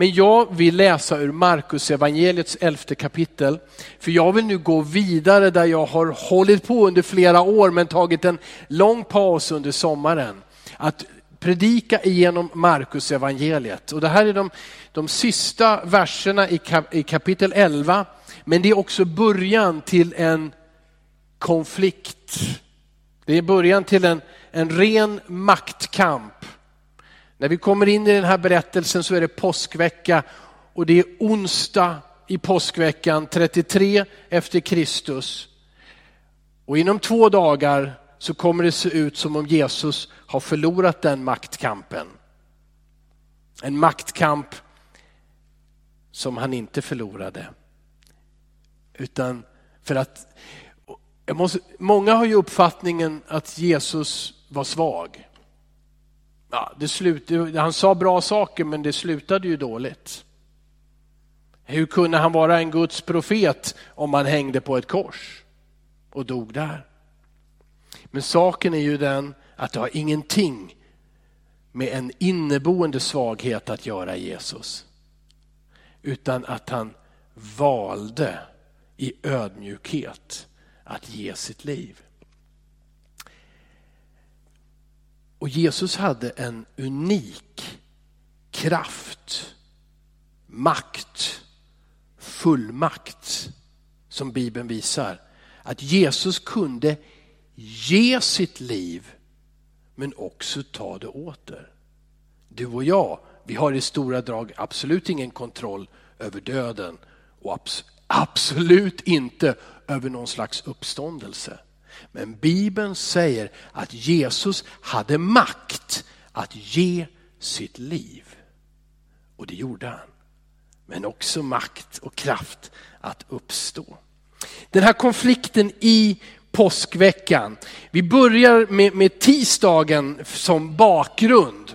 Men jag vill läsa ur Markus evangeliets elfte kapitel. För jag vill nu gå vidare där jag har hållit på under flera år men tagit en lång paus under sommaren. Att predika igenom Markus evangeliet. Och det här är de, de sista verserna i, kap, i kapitel 11. Men det är också början till en konflikt. Det är början till en, en ren maktkamp. När vi kommer in i den här berättelsen så är det påskvecka och det är onsdag i påskveckan 33 efter Kristus. Och inom två dagar så kommer det se ut som om Jesus har förlorat den maktkampen. En maktkamp som han inte förlorade. Utan för att, måste, många har ju uppfattningen att Jesus var svag. Ja, det slut, han sa bra saker men det slutade ju dåligt. Hur kunde han vara en Guds profet om han hängde på ett kors och dog där? Men saken är ju den att det har ingenting med en inneboende svaghet att göra Jesus. Utan att han valde i ödmjukhet att ge sitt liv. Och Jesus hade en unik kraft, makt, fullmakt som Bibeln visar. Att Jesus kunde ge sitt liv men också ta det åter. Du och jag, vi har i stora drag absolut ingen kontroll över döden och abs absolut inte över någon slags uppståndelse. Men Bibeln säger att Jesus hade makt att ge sitt liv. Och det gjorde han. Men också makt och kraft att uppstå. Den här konflikten i påskveckan. Vi börjar med, med tisdagen som bakgrund.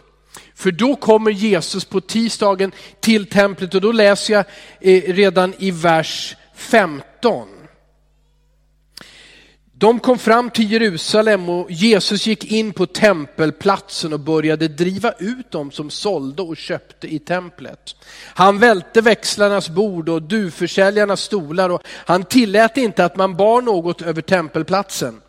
För då kommer Jesus på tisdagen till templet och då läser jag eh, redan i vers 15. De kom fram till Jerusalem och Jesus gick in på tempelplatsen och började driva ut dem som sålde och köpte i templet. Han välte växlarnas bord och duvförsäljarnas stolar och han tillät inte att man bar något över tempelplatsen.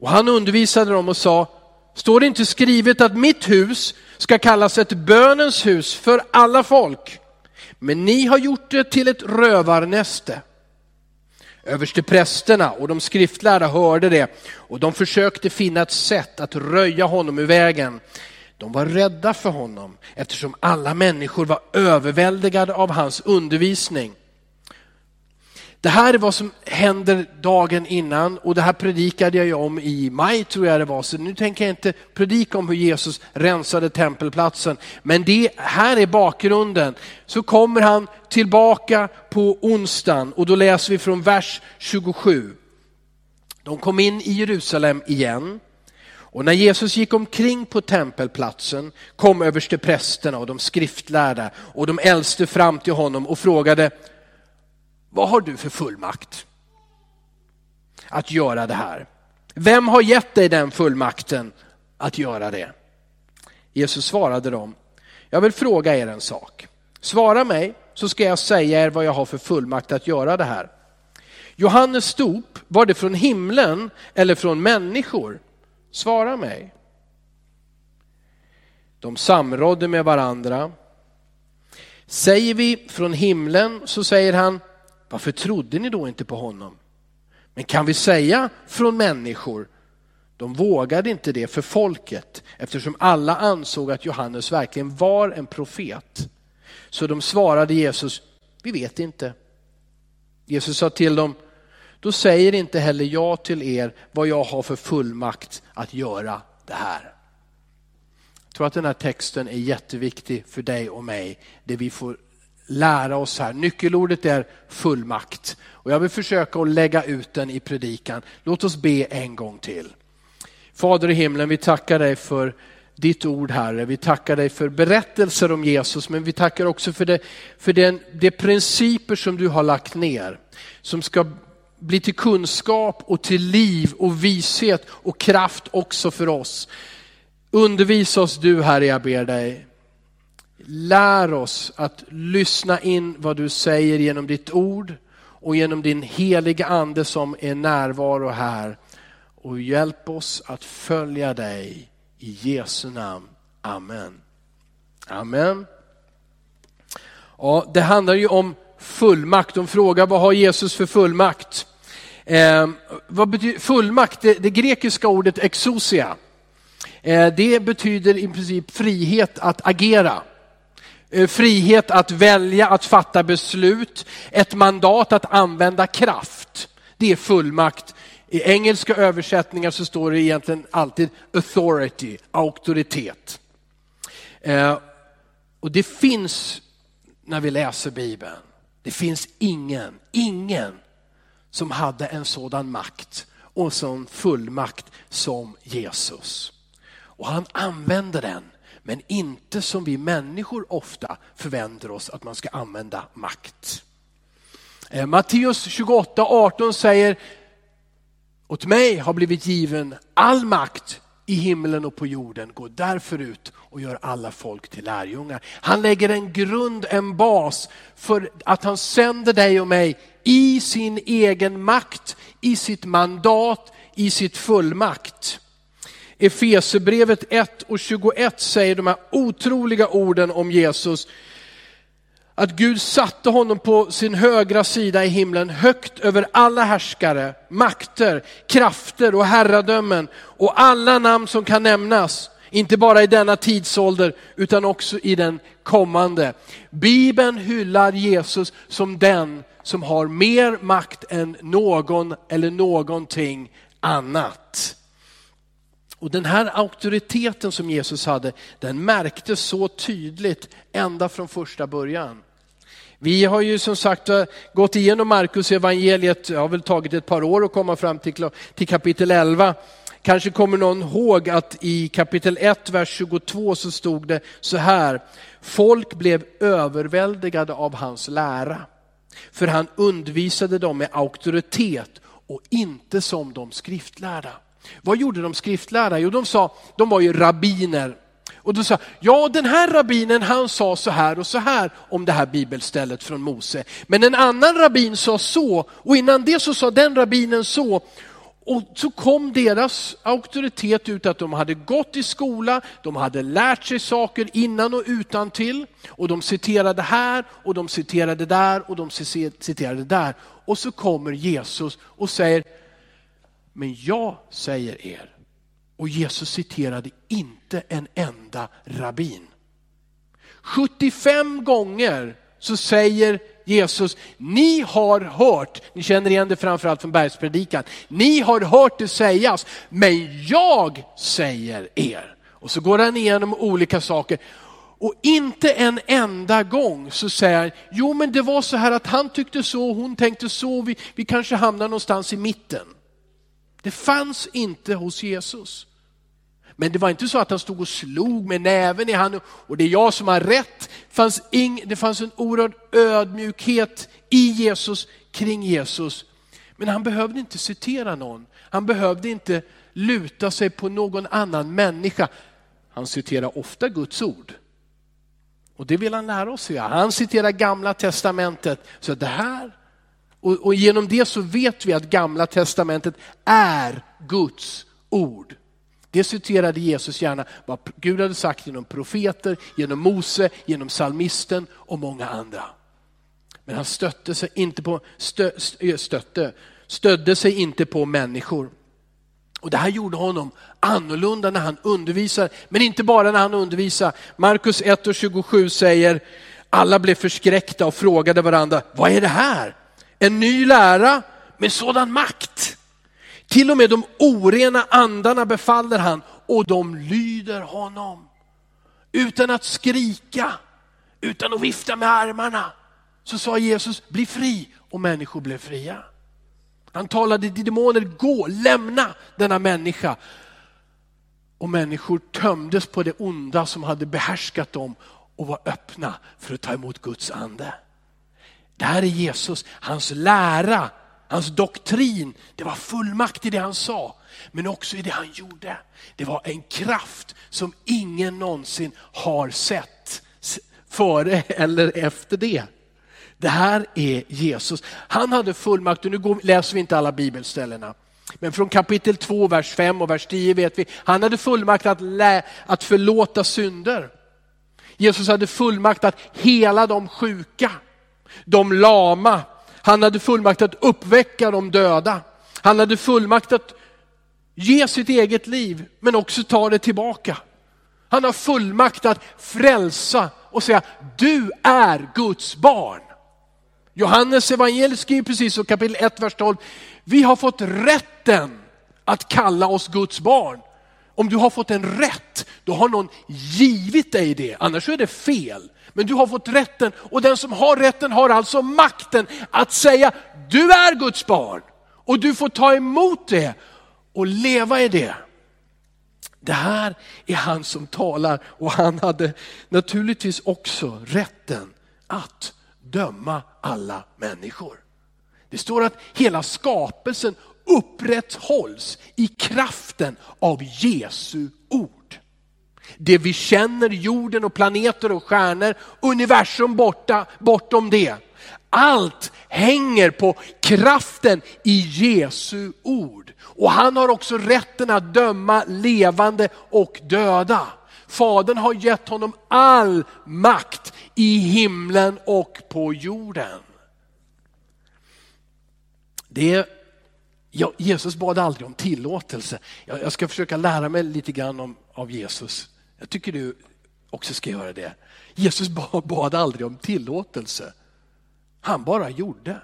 Och han undervisade dem och sa, står det inte skrivet att mitt hus ska kallas ett bönens hus för alla folk? Men ni har gjort det till ett rövarnäste. Översteprästerna och de skriftlärda hörde det och de försökte finna ett sätt att röja honom ur vägen. De var rädda för honom eftersom alla människor var överväldigade av hans undervisning. Det här är vad som händer dagen innan och det här predikade jag om i maj tror jag det var. Så nu tänker jag inte predika om hur Jesus rensade tempelplatsen. Men det här är bakgrunden. Så kommer han tillbaka på onsdagen och då läser vi från vers 27. De kom in i Jerusalem igen. Och när Jesus gick omkring på tempelplatsen kom översteprästerna och de skriftlärda och de äldste fram till honom och frågade vad har du för fullmakt att göra det här? Vem har gett dig den fullmakten att göra det? Jesus svarade dem, jag vill fråga er en sak. Svara mig så ska jag säga er vad jag har för fullmakt att göra det här. Johannes dop, var det från himlen eller från människor? Svara mig. De samrådde med varandra. Säger vi från himlen så säger han, varför trodde ni då inte på honom? Men kan vi säga från människor? De vågade inte det för folket eftersom alla ansåg att Johannes verkligen var en profet. Så de svarade Jesus, vi vet inte. Jesus sa till dem, då säger inte heller jag till er vad jag har för fullmakt att göra det här. Jag tror att den här texten är jätteviktig för dig och mig, det vi får lära oss här. Nyckelordet är fullmakt. Och jag vill försöka att lägga ut den i predikan. Låt oss be en gång till. Fader i himlen, vi tackar dig för ditt ord Herre. Vi tackar dig för berättelser om Jesus, men vi tackar också för, det, för den, de principer som du har lagt ner. Som ska bli till kunskap och till liv och vishet och kraft också för oss. Undervisa oss du Herre, jag ber dig. Lär oss att lyssna in vad du säger genom ditt ord och genom din heliga ande som är närvaro här. Och hjälp oss att följa dig i Jesu namn. Amen. Amen. Ja, det handlar ju om fullmakt. De frågar vad har Jesus för fullmakt? Eh, vad betyder fullmakt? Det, det grekiska ordet exousia. Eh, det betyder i princip frihet att agera. Eh, frihet att välja, att fatta beslut, ett mandat att använda kraft. Det är fullmakt. I engelska översättningar så står det egentligen alltid authority, auktoritet. Eh, och det finns när vi läser Bibeln. Det finns ingen, ingen som hade en sådan makt och en sån fullmakt som Jesus. Och han använde den, men inte som vi människor ofta förväntar oss att man ska använda makt. Eh, Matteus 28, 18 säger, åt mig har blivit given all makt i himlen och på jorden. Gå därför ut och gör alla folk till lärjungar. Han lägger en grund, en bas för att han sänder dig och mig i sin egen makt, i sitt mandat, i sitt fullmakt. Efesebrevet 1 och 21 säger de här otroliga orden om Jesus. Att Gud satte honom på sin högra sida i himlen högt över alla härskare, makter, krafter och herradömen och alla namn som kan nämnas. Inte bara i denna tidsålder utan också i den kommande. Bibeln hyllar Jesus som den som har mer makt än någon eller någonting annat. Och den här auktoriteten som Jesus hade, den märktes så tydligt ända från första början. Vi har ju som sagt eh, gått igenom Markus evangeliet, det har väl tagit ett par år att komma fram till, till kapitel 11. Kanske kommer någon ihåg att i kapitel 1, vers 22 så stod det så här. Folk blev överväldigade av hans lära. För han undervisade dem med auktoritet och inte som de skriftlärda. Vad gjorde de skriftlärda? Jo, de sa, de var ju rabbiner. Och då sa, ja den här rabbinen han sa så här och så här om det här bibelstället från Mose. Men en annan rabbin sa så och innan det så sa den rabbinen så. Och så kom deras auktoritet ut att de hade gått i skola, de hade lärt sig saker innan och utan till och de citerade här och de citerade där och de citerade där. Och så kommer Jesus och säger, men jag säger er, och Jesus citerade inte en enda rabbin. 75 gånger så säger Jesus, ni har hört, ni känner igen det framförallt från bergspredikan, ni har hört det sägas, men jag säger er. Och så går han igenom olika saker. Och inte en enda gång så säger han, jo men det var så här att han tyckte så, hon tänkte så, vi, vi kanske hamnar någonstans i mitten. Det fanns inte hos Jesus. Men det var inte så att han stod och slog med näven i handen och det är jag som har rätt. Det fanns, ing, det fanns en oerhörd ödmjukhet i Jesus, kring Jesus. Men han behövde inte citera någon. Han behövde inte luta sig på någon annan människa. Han citerar ofta Guds ord. Och det vill han lära oss. Han citerar gamla testamentet. Så det här, och, och genom det så vet vi att gamla testamentet är Guds ord. Det citerade Jesus gärna vad Gud hade sagt genom profeter, genom Mose, genom salmisten och många andra. Men han stötte sig inte på, stö, eh, stötte, stödde sig inte på människor. Och det här gjorde honom annorlunda när han undervisar, men inte bara när han undervisar. Markus 1 och 27 säger, alla blev förskräckta och frågade varandra, vad är det här? En ny lära med sådan makt. Till och med de orena andarna befaller han och de lyder honom. Utan att skrika, utan att vifta med armarna. Så sa Jesus, bli fri och människor blev fria. Han talade till demoner, gå, lämna denna människa. Och människor tömdes på det onda som hade behärskat dem och var öppna för att ta emot Guds ande. Det här är Jesus, hans lära Hans doktrin, det var fullmakt i det han sa, men också i det han gjorde. Det var en kraft som ingen någonsin har sett före eller efter det. Det här är Jesus. Han hade fullmakt, och nu går, läser vi inte alla bibelställena. Men från kapitel 2, vers 5 och vers 10 vet vi, han hade fullmakt att, lä, att förlåta synder. Jesus hade fullmakt att hela de sjuka, de lama. Han hade fullmakt att uppväcka de döda. Han hade fullmakt att ge sitt eget liv, men också ta det tillbaka. Han har fullmakt att frälsa och säga, du är Guds barn. Johannes evangeliet skriver precis så kapitel 1, vers 12. Vi har fått rätten att kalla oss Guds barn. Om du har fått en rätt, då har någon givit dig det, annars är det fel. Men du har fått rätten och den som har rätten har alltså makten att säga, du är Guds barn. Och du får ta emot det och leva i det. Det här är han som talar och han hade naturligtvis också rätten att döma alla människor. Det står att hela skapelsen upprätthålls i kraften av Jesu ord. Det vi känner, jorden och planeter och stjärnor, universum borta, bortom det. Allt hänger på kraften i Jesu ord. Och han har också rätten att döma levande och döda. Fadern har gett honom all makt i himlen och på jorden. Det ja, Jesus bad aldrig om tillåtelse. Jag, jag, ska försöka lära mig lite grann om, av Jesus. Jag tycker du också ska göra det. Jesus bad, bad aldrig om tillåtelse. Han bara gjorde.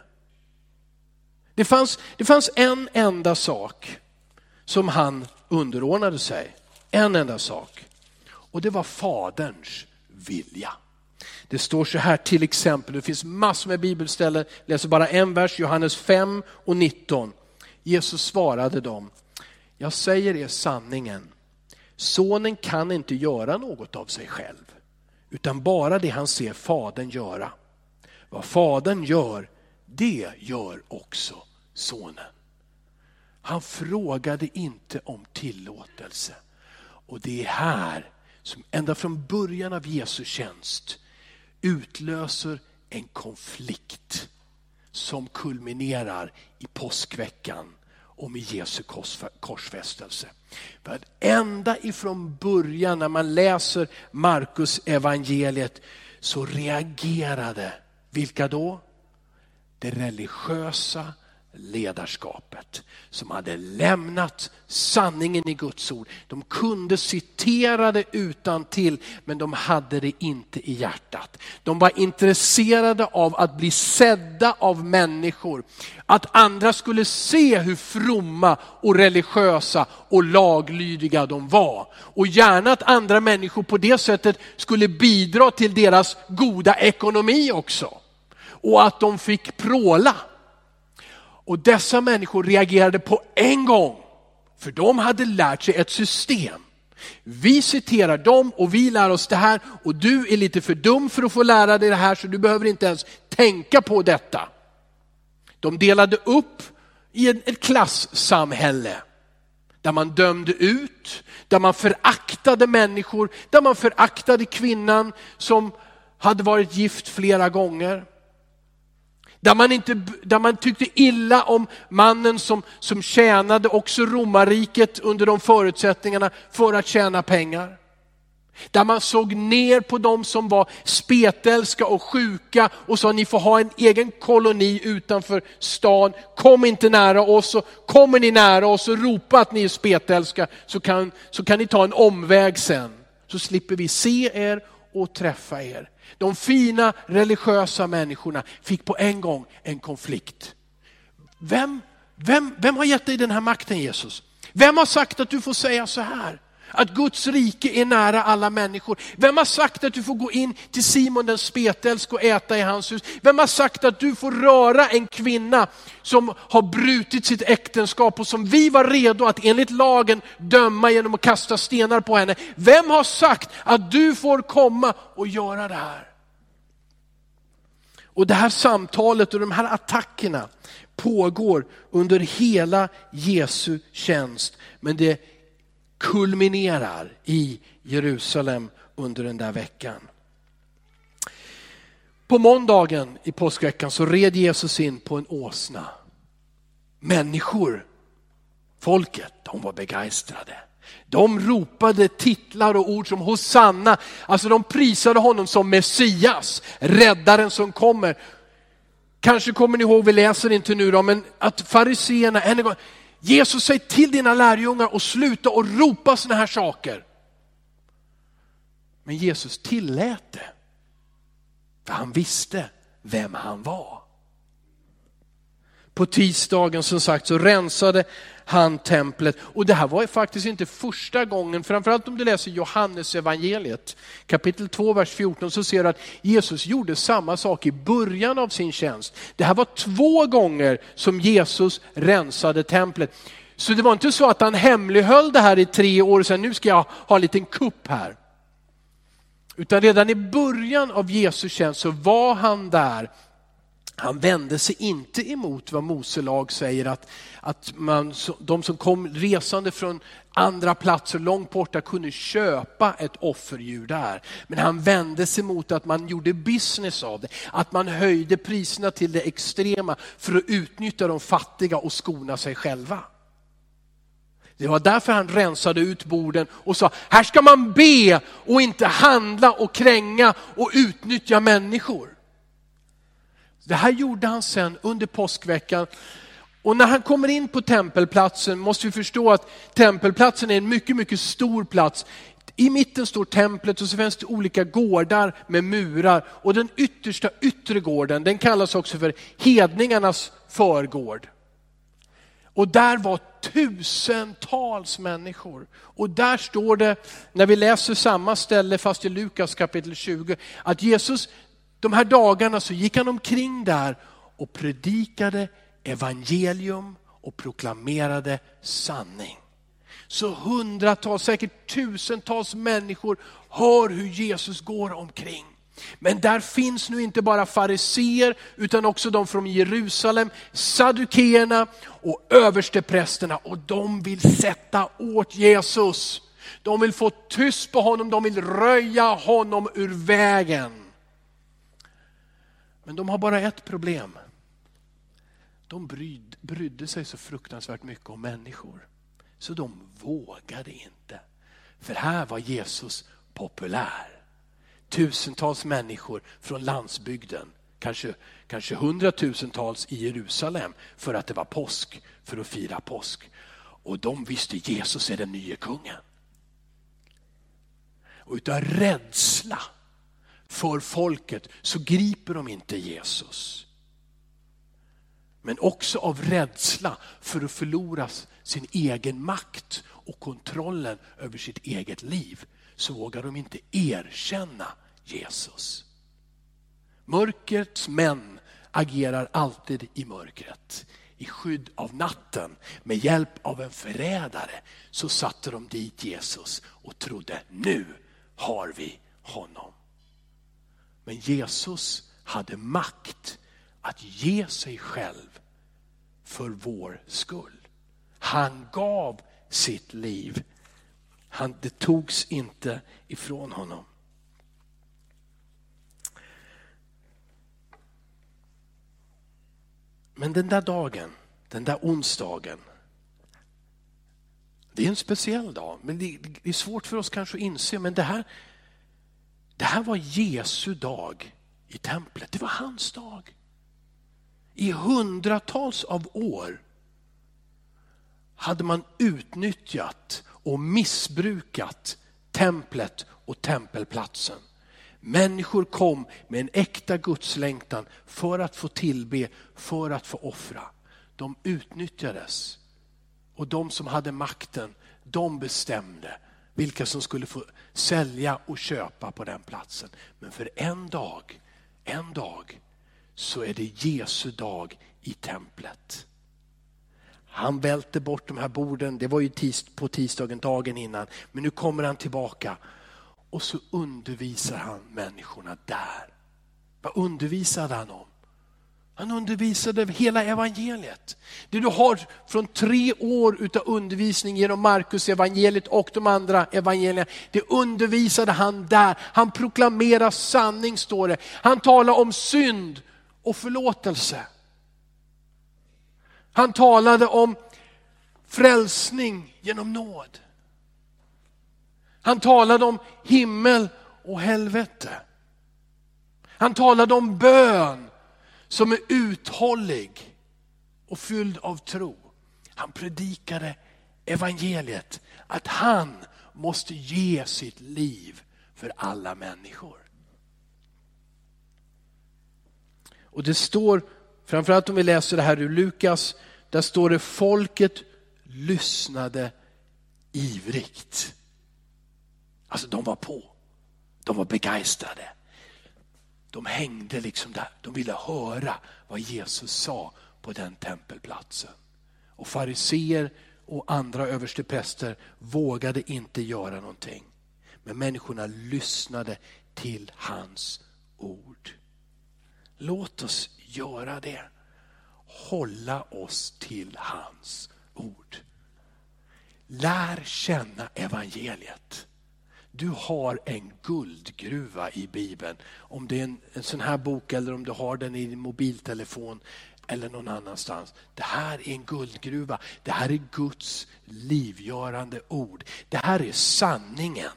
Det fanns, det fanns en enda sak som han underordnade sig. En enda sak. Och det var faderns vilja. Det står så här till exempel, det finns massor med bibelställen, jag läser bara en vers, Johannes 5 och 19. Jesus svarade dem, jag säger er sanningen, sonen kan inte göra något av sig själv, utan bara det han ser fadern göra. Vad fadern gör, det gör också sonen. Han frågade inte om tillåtelse. Och det är här som ända från början av Jesu tjänst utlöser en konflikt som kulminerar i påskveckan och med Jesu korsfästelse. För ända ifrån början när man läser Markus evangeliet så reagerade, vilka då? Det religiösa ledarskapet som hade lämnat sanningen i Guds ord. De kunde citera det utan till men de hade det inte i hjärtat. De var intresserade av att bli sedda av människor. Att andra skulle se hur fromma och religiösa och laglydiga de var. Och gärna att andra människor på det sättet skulle bidra till deras goda ekonomi också. Och att de fick pråla. Och dessa människor reagerade på en gång, för de hade lärt sig ett system. Vi citerar dem och vi lär oss det här och du är lite för dum för att få lära dig det här så du behöver inte ens tänka på detta. De delade upp i ett klassamhälle där man dömde ut, där man föraktade människor, där man föraktade kvinnan som hade varit gift flera gånger. Där man, inte, där man tyckte illa om mannen som, som tjänade också romarriket under de förutsättningarna för att tjäna pengar. Där man såg ner på dem som var spetälska och sjuka och sa ni får ha en egen koloni utanför stan. Kom inte nära oss och kommer ni nära oss och ropa att ni är spetälska så kan, så kan ni ta en omväg sen. Så slipper vi se er och träffa er. De fina religiösa människorna fick på en gång en konflikt. Vem, vem, vem har gett dig den här makten Jesus? Vem har sagt att du får säga så här? Att Guds rike är nära alla människor. Vem har sagt att du får gå in till Simon den spetälsk och äta i hans hus? Vem har sagt att du får röra en kvinna som har brutit sitt äktenskap och som vi var redo att enligt lagen döma genom att kasta stenar på henne? Vem har sagt att du får komma och göra det här? Och det här samtalet och de här attackerna pågår under hela Jesu tjänst. Men det kulminerar i Jerusalem under den där veckan. På måndagen i påskveckan så red Jesus in på en åsna. Människor, folket, de var begeistrade. De ropade titlar och ord som Hosanna, alltså de prisade honom som Messias, räddaren som kommer. Kanske kommer ni ihåg, vi läser inte nu då, men att fariseerna än en gång, Jesus säg till dina lärjungar att sluta och ropa sådana här saker. Men Jesus tillät det. För han visste vem han var. På tisdagen som sagt så rensade han templet. Och det här var faktiskt inte första gången, framförallt om du läser Johannes evangeliet kapitel 2, vers 14, så ser du att Jesus gjorde samma sak i början av sin tjänst. Det här var två gånger som Jesus rensade templet. Så det var inte så att han hemlighöll det här i tre år och sen nu ska jag ha en liten kupp här. Utan redan i början av Jesu tjänst så var han där. Han vände sig inte emot vad Mose lag säger att, att man, de som kom resande från andra platser långt borta kunde köpa ett offerdjur där. Men han vände sig mot att man gjorde business av det, att man höjde priserna till det extrema för att utnyttja de fattiga och skona sig själva. Det var därför han rensade ut borden och sa, här ska man be och inte handla och kränga och utnyttja människor. Det här gjorde han sen under påskveckan. Och när han kommer in på tempelplatsen måste vi förstå att tempelplatsen är en mycket, mycket stor plats. I mitten står templet och så finns det olika gårdar med murar. Och den yttersta yttre gården, den kallas också för hedningarnas förgård. Och där var tusentals människor. Och där står det, när vi läser samma ställe fast i Lukas kapitel 20, att Jesus, de här dagarna så gick han omkring där och predikade evangelium och proklamerade sanning. Så hundratals, säkert tusentals människor hör hur Jesus går omkring. Men där finns nu inte bara fariseer utan också de från Jerusalem, saddukeerna och översteprästerna och de vill sätta åt Jesus. De vill få tyst på honom, de vill röja honom ur vägen. Men de har bara ett problem. De bryd, brydde sig så fruktansvärt mycket om människor. Så de vågade inte. För här var Jesus populär tusentals människor från landsbygden, kanske, kanske hundratusentals i Jerusalem för att det var påsk, för att fira påsk. Och de visste Jesus är den nya kungen. Och utav rädsla för folket så griper de inte Jesus. Men också av rädsla för att förlora sin egen makt och kontrollen över sitt eget liv så vågar de inte erkänna Jesus. Mörkrets män agerar alltid i mörkret. I skydd av natten, med hjälp av en förrädare, så satte de dit Jesus och trodde nu har vi honom. Men Jesus hade makt att ge sig själv för vår skull. Han gav sitt liv han, det togs inte ifrån honom. Men den där dagen, den där onsdagen, det är en speciell dag. Men det, är svårt för oss kanske att inse, men det här, det här var Jesu dag i templet. Det var hans dag. I hundratals av år hade man utnyttjat och missbrukat templet och tempelplatsen. Människor kom med en äkta gudslängtan för att få tillbe, för att få offra. De utnyttjades. Och de som hade makten, de bestämde vilka som skulle få sälja och köpa på den platsen. Men för en dag, en dag, så är det Jesu dag i templet. Han välte bort de här borden, det var ju tis på tisdagen dagen innan. Men nu kommer han tillbaka och så undervisar han människorna där. Vad undervisade han om? Han undervisade hela evangeliet. Det du har från tre år utav undervisning genom Markus evangeliet och de andra evangelierna, det undervisade han där. Han proklamerar sanning står det. Han talar om synd och förlåtelse. Han talade om frälsning genom nåd. Han talade om himmel och helvete. Han talade om bön som är uthållig och fylld av tro. Han predikade evangeliet, att han måste ge sitt liv för alla människor. Och det står, framförallt om vi läser det här ur Lukas, där står det folket lyssnade ivrigt. Alltså de var på, de var begeistrade. De hängde liksom där, de ville höra vad Jesus sa på den tempelplatsen. Och fariseer och andra överstepräster vågade inte göra någonting. Men människorna lyssnade till hans ord. Låt oss göra det. Hålla oss till hans ord. Lär känna evangeliet. Du har en guldgruva i Bibeln. Om det är en, en sån här bok eller om du har den i din mobiltelefon eller någon annanstans. Det här är en guldgruva. Det här är Guds livgörande ord. Det här är sanningen.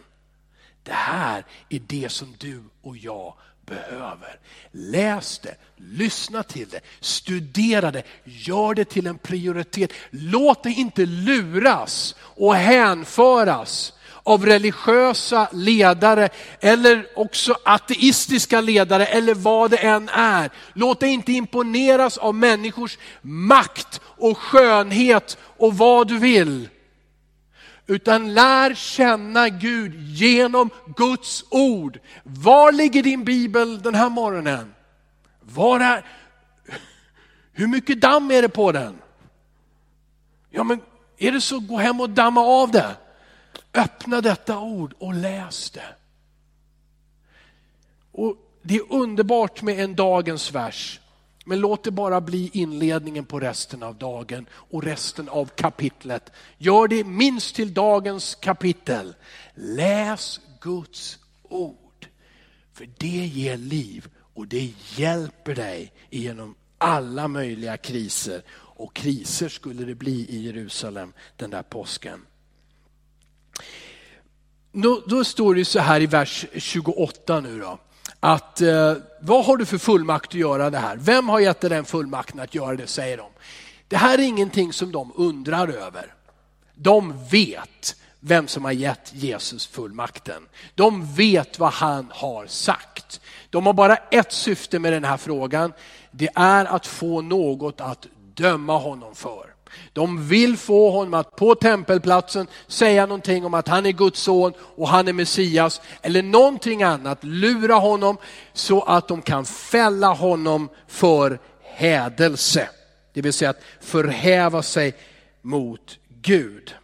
Det här är det som du och jag behöver. Läs det, lyssna till det, studera det, gör det till en prioritet. Låt dig inte luras och hänföras av religiösa ledare eller också ateistiska ledare eller vad det än är. Låt dig inte imponeras av människors makt och skönhet och vad du vill. Utan lär känna Gud genom Guds ord. Var ligger din bibel den här morgonen? Var är, hur mycket damm är det på den? Ja men är det så, gå hem och damma av det. Öppna detta ord och läs det. Och det är underbart med en dagens vers. Men låt det bara bli inledningen på resten av dagen och resten av kapitlet. Gör det minst till dagens kapitel. Läs Guds ord. För det ger liv och det hjälper dig genom alla möjliga kriser. Och kriser skulle det bli i Jerusalem den där påsken. Då, då står det så här i vers 28 nu då. Att eh, vad har du för fullmakt att göra det här? Vem har gett dig den fullmakten att göra det, säger de. Det här är ingenting som de undrar över. De vet vem som har gett Jesus fullmakten. De vet vad han har sagt. De har bara ett syfte med den här frågan. Det är att få något att döma honom för. De vill få honom att på tempelplatsen säga någonting om att han är Guds son och han är Messias eller någonting annat, lura honom så att de kan fälla honom för hädelse. Det vill säga att förhäva sig mot Gud.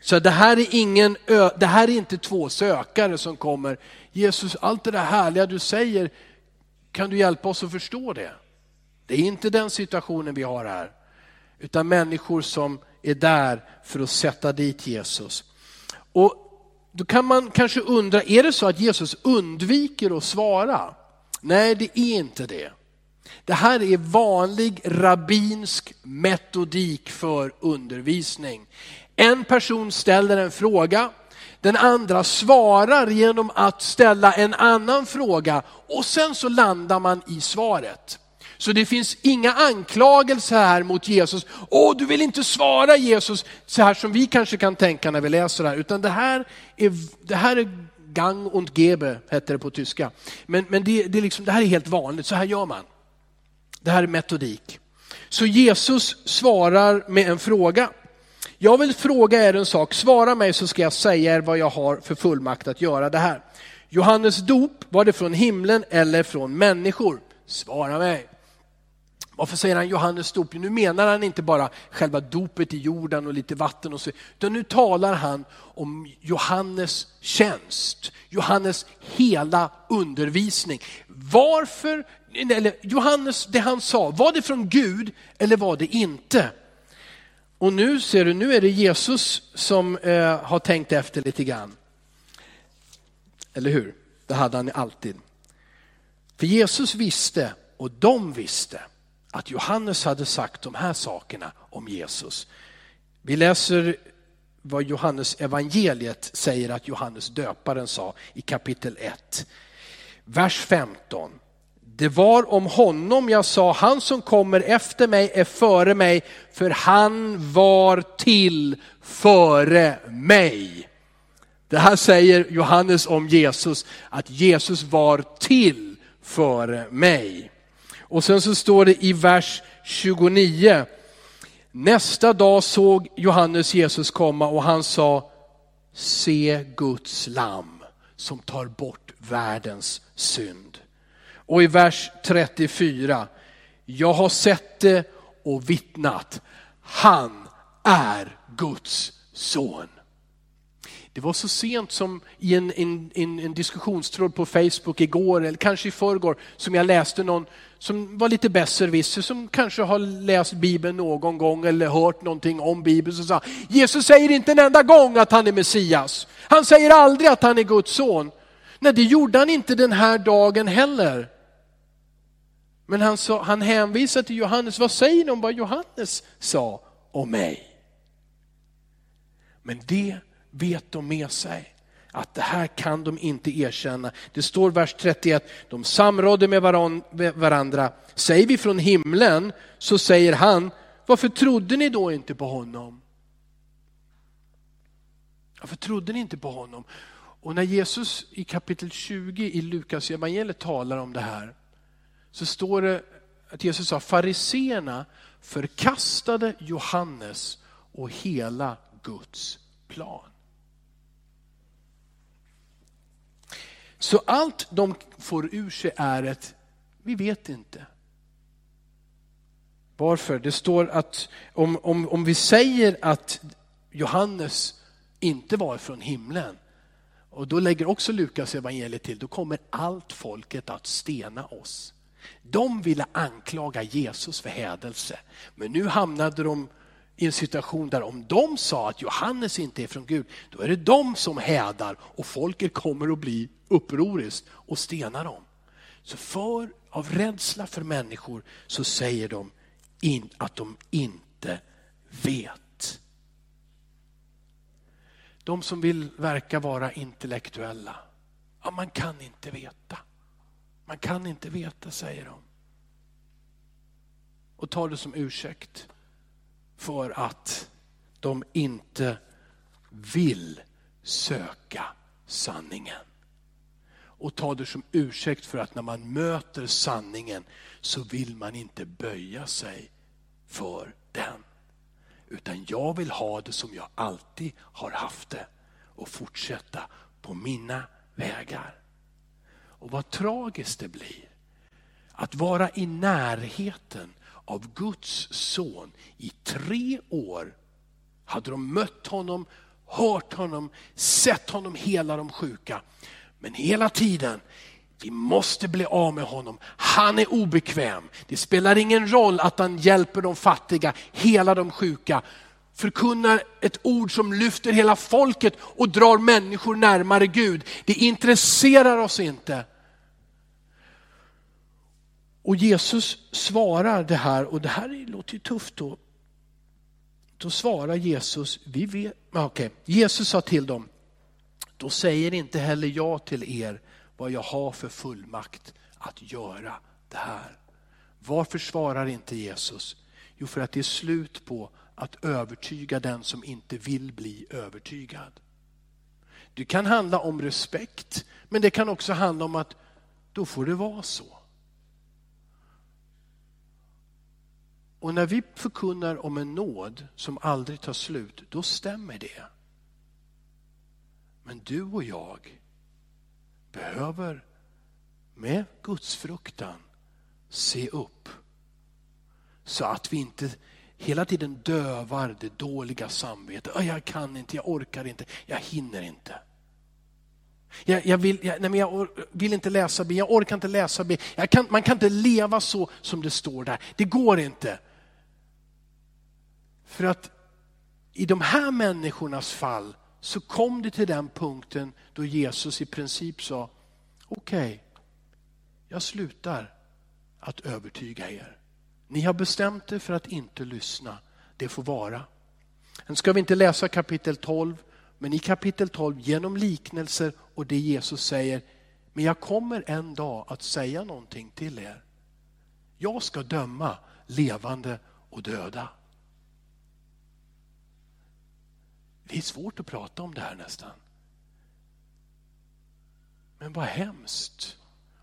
Så det här är, ingen, det här är inte två sökare som kommer, Jesus allt det där härliga du säger, kan du hjälpa oss att förstå det? Det är inte den situationen vi har här utan människor som är där för att sätta dit Jesus. Och då kan man kanske undra, är det så att Jesus undviker att svara? Nej, det är inte det. Det här är vanlig rabbinsk metodik för undervisning. En person ställer en fråga, den andra svarar genom att ställa en annan fråga och sen så landar man i svaret. Så det finns inga anklagelser här mot Jesus. Åh, du vill inte svara Jesus, så här som vi kanske kan tänka när vi läser det här. Utan det här är, det här är gang und gebe, heter det på tyska. Men, men det, det, är liksom, det här är helt vanligt, så här gör man. Det här är metodik. Så Jesus svarar med en fråga. Jag vill fråga er en sak, svara mig så ska jag säga er vad jag har för fullmakt att göra det här. Johannes dop, var det från himlen eller från människor? Svara mig. Varför säger han Johannes dop? Nu menar han inte bara själva dopet i jorden och lite vatten och så, utan nu talar han om Johannes tjänst, Johannes hela undervisning. Varför, eller Johannes, det han sa, var det från Gud eller var det inte? Och nu ser du, nu är det Jesus som eh, har tänkt efter lite grann. Eller hur? Det hade han alltid. För Jesus visste och de visste att Johannes hade sagt de här sakerna om Jesus. Vi läser vad Johannes evangeliet säger att Johannes döparen sa i kapitel 1. Vers 15. Det var om honom jag sa, han som kommer efter mig är före mig, för han var till före mig. Det här säger Johannes om Jesus, att Jesus var till före mig. Och sen så står det i vers 29, nästa dag såg Johannes Jesus komma och han sa, se Guds lam som tar bort världens synd. Och i vers 34, jag har sett det och vittnat, han är Guds son. Det var så sent som i en, en, en, en diskussionstråd på Facebook igår, eller kanske i förrgår, som jag läste någon som var lite besserwisser, som kanske har läst Bibeln någon gång eller hört någonting om Bibeln, som sa Jesus säger inte en enda gång att han är Messias. Han säger aldrig att han är Guds son. Nej, det gjorde han inte den här dagen heller. Men han, sa, han hänvisar till Johannes, vad säger de om vad Johannes sa om mig? Men det vet de med sig att det här kan de inte erkänna. Det står vers 31, de samrådde med varandra. Säger vi från himlen så säger han, varför trodde ni då inte på honom? Varför trodde ni inte på honom? Och när Jesus i kapitel 20 i Lukas evangeliet talar om det här så står det att Jesus sa fariseerna förkastade Johannes och hela Guds plan. Så allt de får ur sig är ett, vi vet inte. Varför? Det står att om, om, om vi säger att Johannes inte var från himlen, och då lägger också Lukas evangeliet till, då kommer allt folket att stena oss. De ville anklaga Jesus för hädelse, men nu hamnade de i en situation där om de sa att Johannes inte är från Gud, då är det de som hädar och folket kommer att bli upproriskt och stena dem. Så för, av rädsla för människor så säger de in, att de inte vet. De som vill verka vara intellektuella, ja, man kan inte veta. Man kan inte veta, säger de. Och tar det som ursäkt för att de inte vill söka sanningen. Och ta det som ursäkt för att när man möter sanningen så vill man inte böja sig för den. Utan jag vill ha det som jag alltid har haft det och fortsätta på mina vägar. Och vad tragiskt det blir att vara i närheten av Guds son i tre år. Hade de mött honom, hört honom, sett honom hela de sjuka. Men hela tiden, vi måste bli av med honom. Han är obekväm. Det spelar ingen roll att han hjälper de fattiga, hela de sjuka. Förkunnar ett ord som lyfter hela folket och drar människor närmare Gud. Det intresserar oss inte. Och Jesus svarar det här, och det här låter ju tufft då. Då svarar Jesus, vi vet, okay. Jesus sa till dem, då säger inte heller jag till er vad jag har för fullmakt att göra det här. Varför svarar inte Jesus? Jo, för att det är slut på att övertyga den som inte vill bli övertygad. Det kan handla om respekt, men det kan också handla om att då får det vara så. Och när vi förkunnar om en nåd som aldrig tar slut, då stämmer det. Men du och jag behöver med Guds fruktan se upp Så att vi inte hela tiden dövar det dåliga samvetet. Jag kan inte, jag orkar inte, jag hinner inte. Jag, jag, vill, jag, nej men jag vill inte läsa Bibeln, jag orkar inte läsa Bibeln. Kan, man kan inte leva så som det står där. Det går inte. För att i de här människornas fall så kom det till den punkten då Jesus i princip sa, okej, okay, jag slutar att övertyga er. Ni har bestämt er för att inte lyssna, det får vara. Sen ska vi inte läsa kapitel 12, men i kapitel 12 genom liknelser och det Jesus säger, men jag kommer en dag att säga någonting till er. Jag ska döma levande och döda. Det är svårt att prata om det här nästan. Men vad hemskt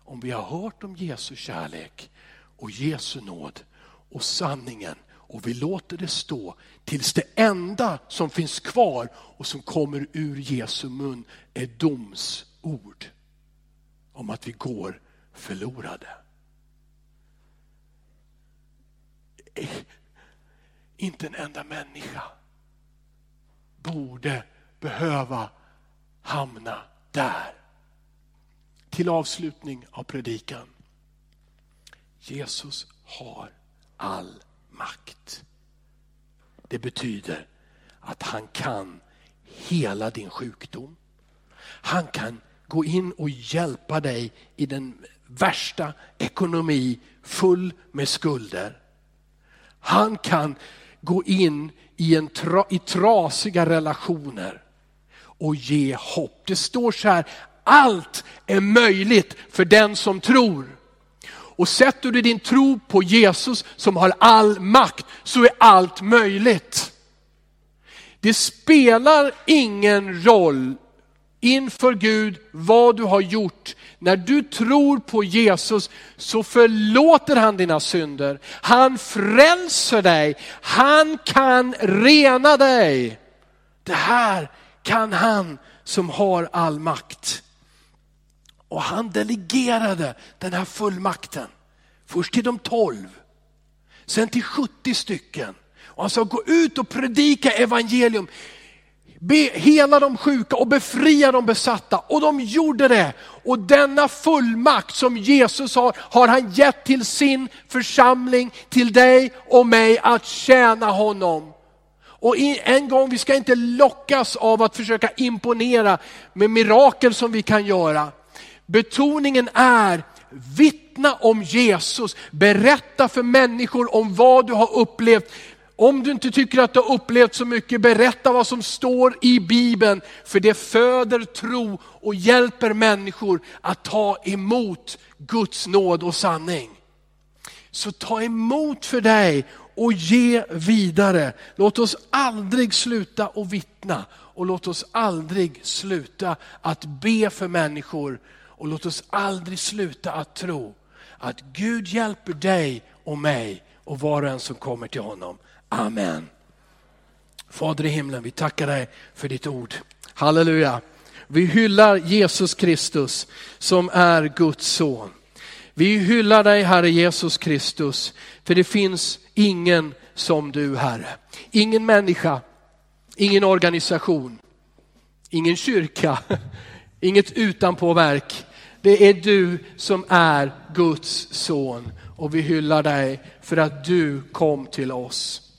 om vi har hört om Jesu kärlek och Jesu nåd och sanningen och vi låter det stå tills det enda som finns kvar och som kommer ur Jesu mun är domsord om att vi går förlorade. Eh, inte en enda människa borde behöva hamna där. Till avslutning av predikan. Jesus har all makt. Det betyder att han kan hela din sjukdom. Han kan gå in och hjälpa dig i den värsta ekonomi full med skulder. Han kan gå in i, en tra, i trasiga relationer och ge hopp. Det står så här, allt är möjligt för den som tror. Och sätter du din tro på Jesus som har all makt så är allt möjligt. Det spelar ingen roll inför Gud vad du har gjort. När du tror på Jesus så förlåter han dina synder. Han frälser dig. Han kan rena dig. Det här kan han som har all makt. Och han delegerade den här fullmakten. Först till de tolv, sen till 70 stycken. Och han sa gå ut och predika evangelium. Be, hela de sjuka och befria de besatta. Och de gjorde det. Och denna fullmakt som Jesus har, har han gett till sin församling, till dig och mig att tjäna honom. Och en gång, vi ska inte lockas av att försöka imponera med mirakel som vi kan göra. Betoningen är vittna om Jesus, berätta för människor om vad du har upplevt. Om du inte tycker att du har upplevt så mycket, berätta vad som står i Bibeln. För det föder tro och hjälper människor att ta emot Guds nåd och sanning. Så ta emot för dig och ge vidare. Låt oss aldrig sluta att vittna och låt oss aldrig sluta att be för människor och låt oss aldrig sluta att tro att Gud hjälper dig och mig och var och en som kommer till honom. Amen. Fader i himlen, vi tackar dig för ditt ord. Halleluja. Vi hyllar Jesus Kristus som är Guds son. Vi hyllar dig Herre Jesus Kristus, för det finns ingen som du Herre. Ingen människa, ingen organisation, ingen kyrka, inget utanpåverk, det är du som är Guds son och vi hyllar dig för att du kom till oss.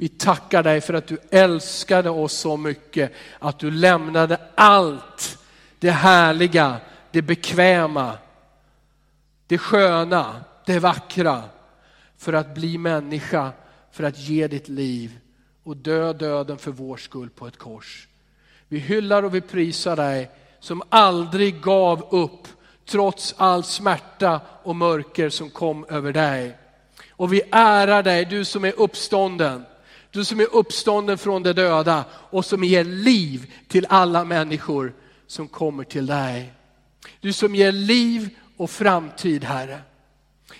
Vi tackar dig för att du älskade oss så mycket att du lämnade allt det härliga, det bekväma, det sköna, det vackra för att bli människa, för att ge ditt liv och dö döden för vår skull på ett kors. Vi hyllar och vi prisar dig som aldrig gav upp trots all smärta och mörker som kom över dig. Och vi ärar dig, du som är uppstånden. Du som är uppstånden från de döda och som ger liv till alla människor som kommer till dig. Du som ger liv och framtid, Herre.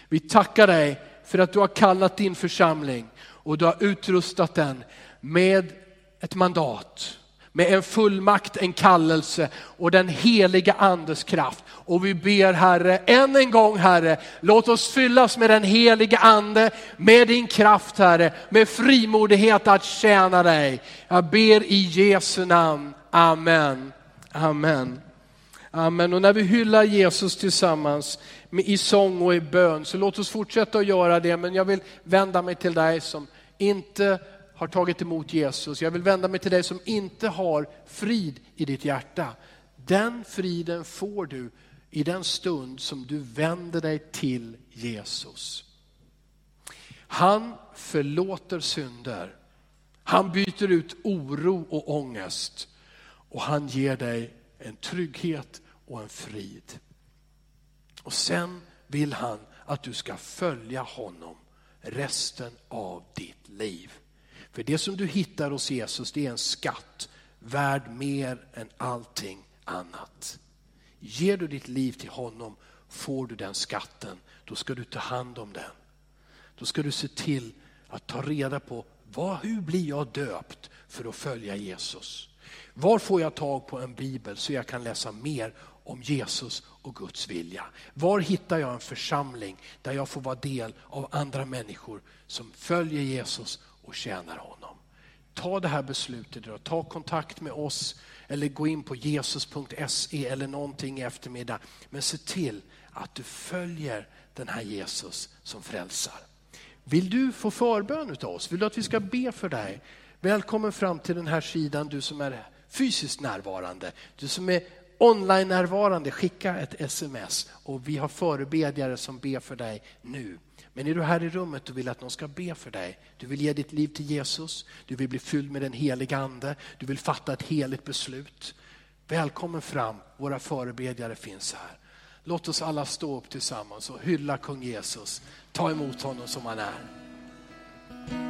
Vi tackar dig för att du har kallat din församling och du har utrustat den med ett mandat, med en fullmakt, en kallelse och den heliga andes kraft. Och vi ber Herre, än en gång Herre, låt oss fyllas med den heliga ande, med din kraft Herre, med frimodighet att tjäna dig. Jag ber i Jesu namn. Amen. Amen. Amen. Och när vi hyllar Jesus tillsammans i sång och i bön, så låt oss fortsätta att göra det. Men jag vill vända mig till dig som inte har tagit emot Jesus. Jag vill vända mig till dig som inte har frid i ditt hjärta. Den friden får du i den stund som du vänder dig till Jesus. Han förlåter synder. Han byter ut oro och ångest och han ger dig en trygghet och en frid. Och sen vill han att du ska följa honom resten av ditt liv. För det som du hittar hos Jesus det är en skatt värd mer än allting annat. Ger du ditt liv till honom får du den skatten, då ska du ta hand om den. Då ska du se till att ta reda på vad, hur blir jag döpt för att följa Jesus? Var får jag tag på en bibel så jag kan läsa mer om Jesus och Guds vilja? Var hittar jag en församling där jag får vara del av andra människor som följer Jesus och tjänar honom? Ta det här beslutet idag, ta kontakt med oss eller gå in på jesus.se eller någonting i eftermiddag. Men se till att du följer den här Jesus som frälsar. Vill du få förbön av oss? Vill du att vi ska be för dig? Välkommen fram till den här sidan du som är fysiskt närvarande. Du som är online närvarande, skicka ett sms och vi har förebedjare som ber för dig nu. Men är du här i rummet och vill att någon ska be för dig, du vill ge ditt liv till Jesus, du vill bli fylld med den heliga ande, du vill fatta ett heligt beslut. Välkommen fram, våra förebedjare finns här. Låt oss alla stå upp tillsammans och hylla kung Jesus, ta emot honom som han är.